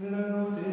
Lord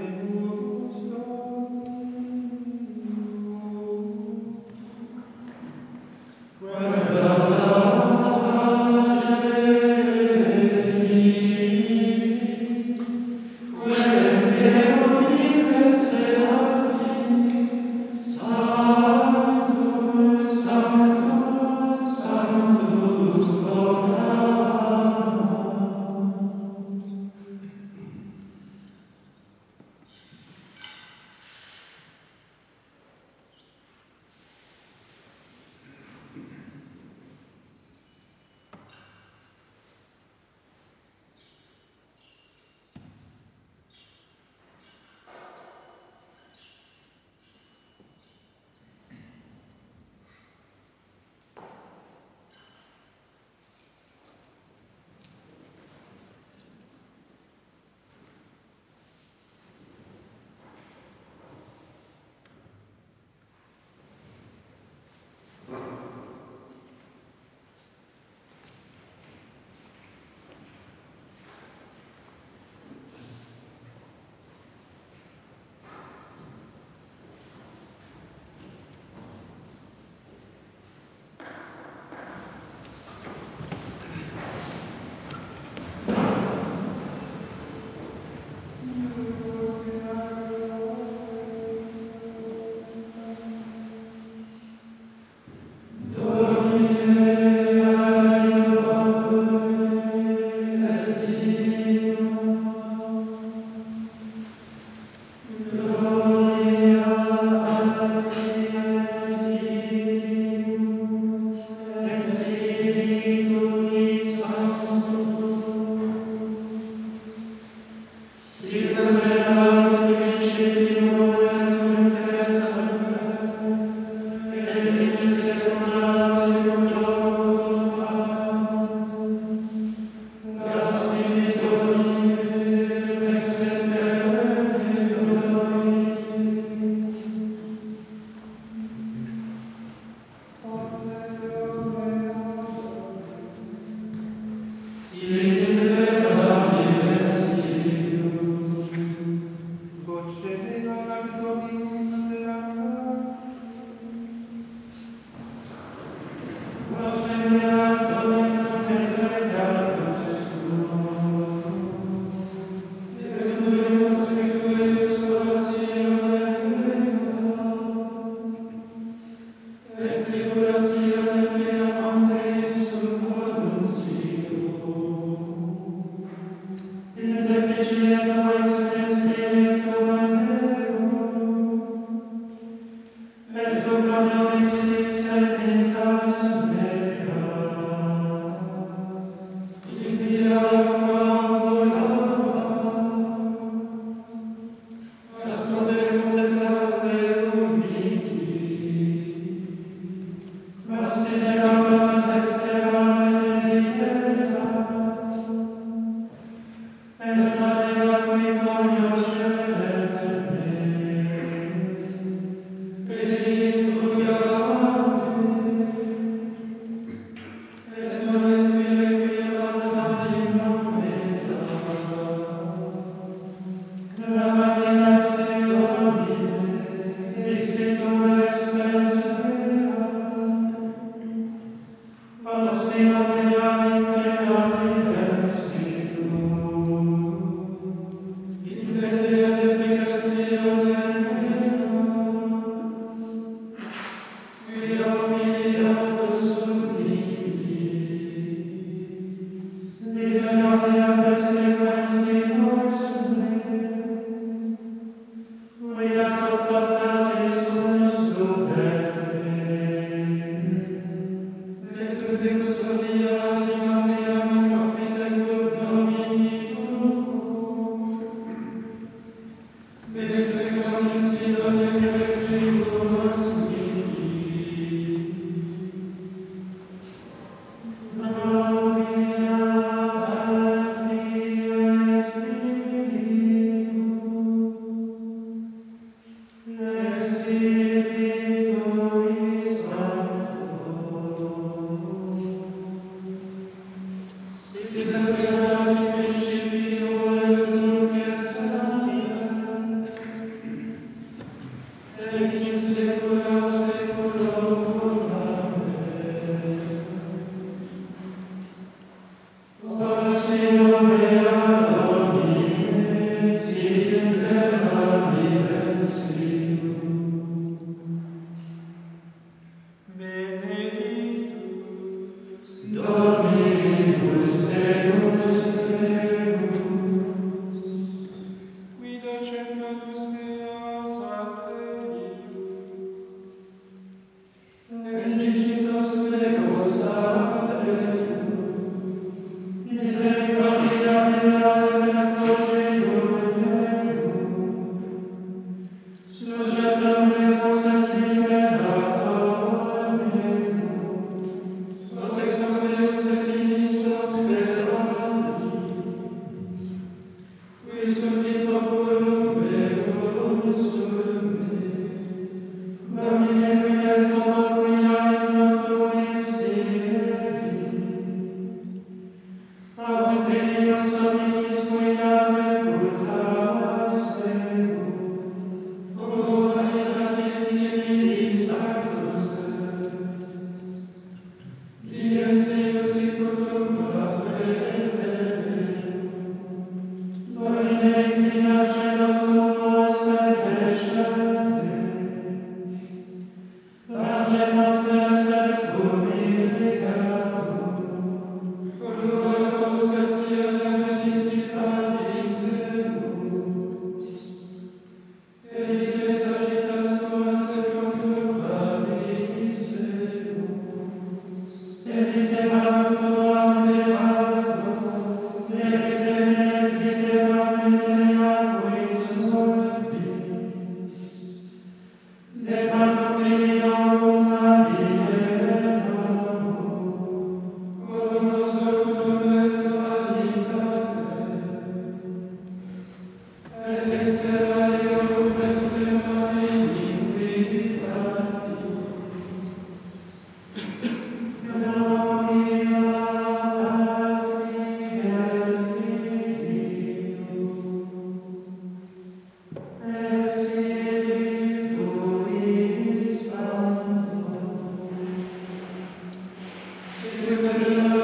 Amen.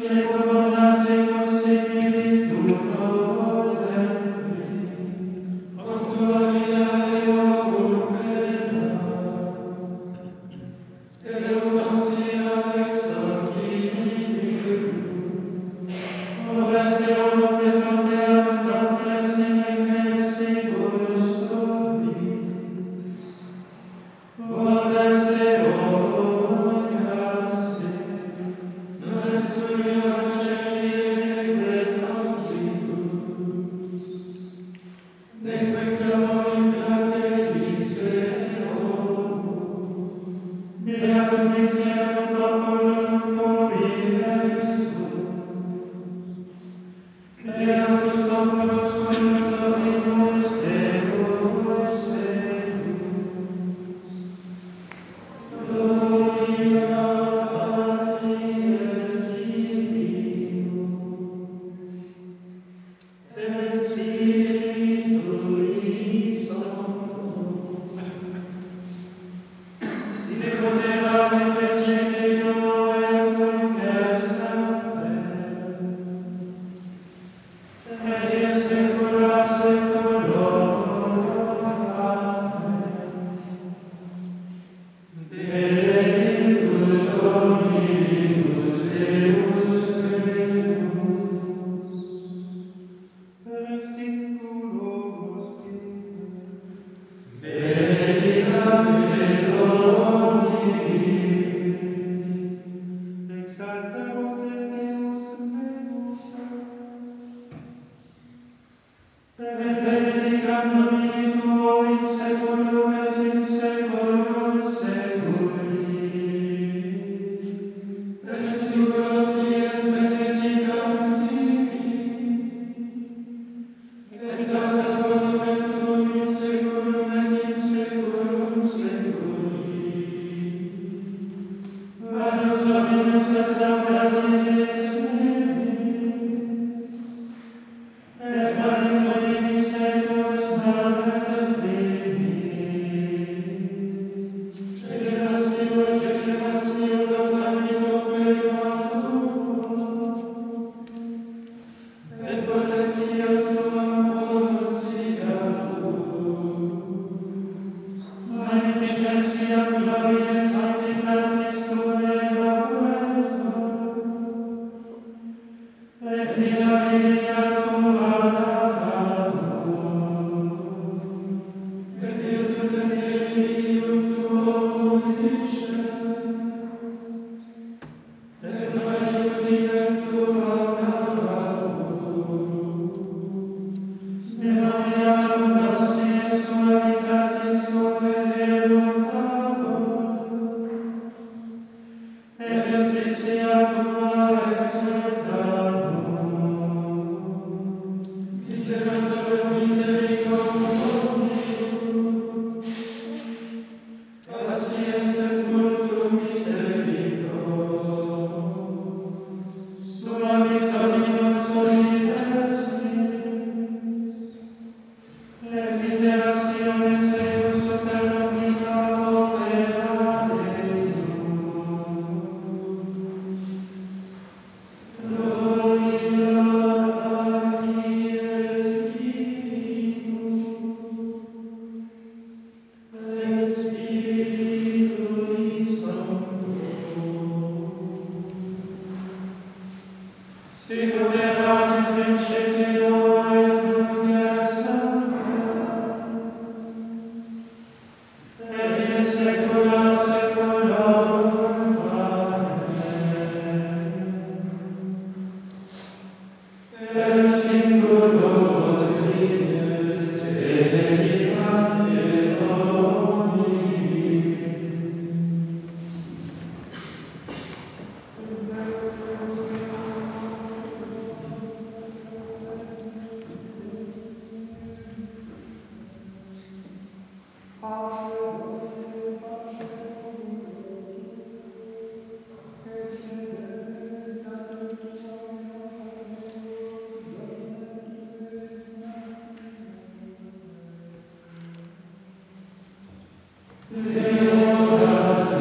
Tiene por Deus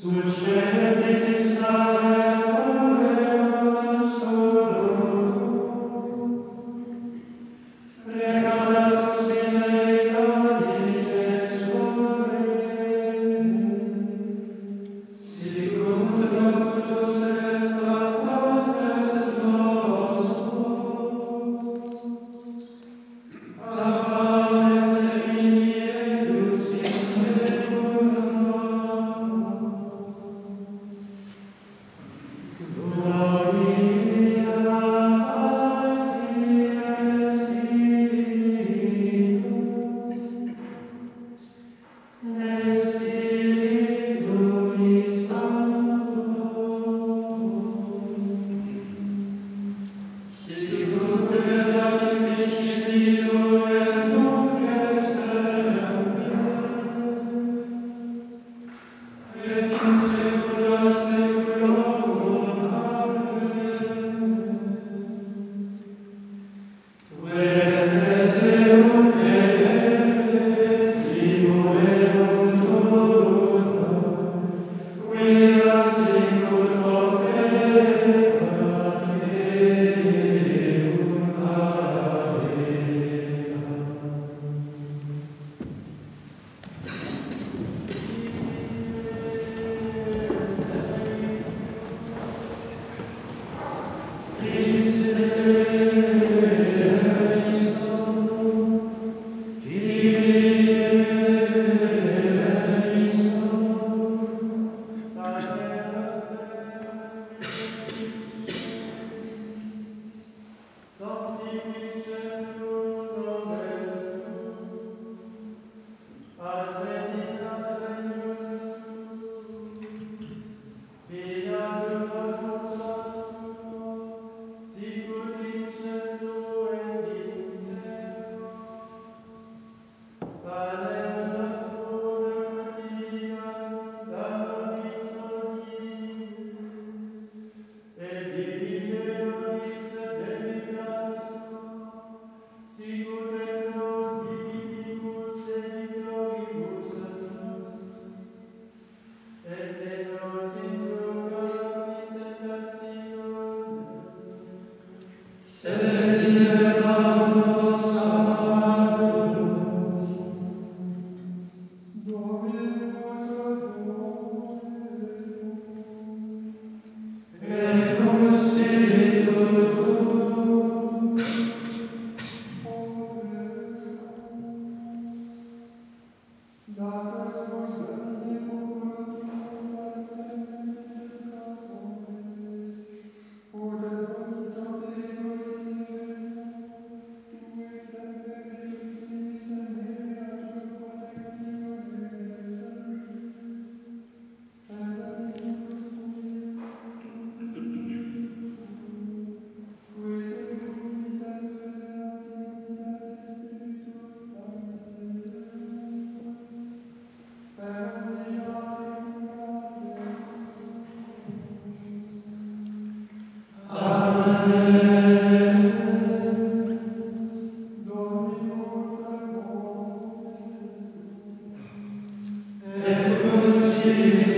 Sua. Jesus.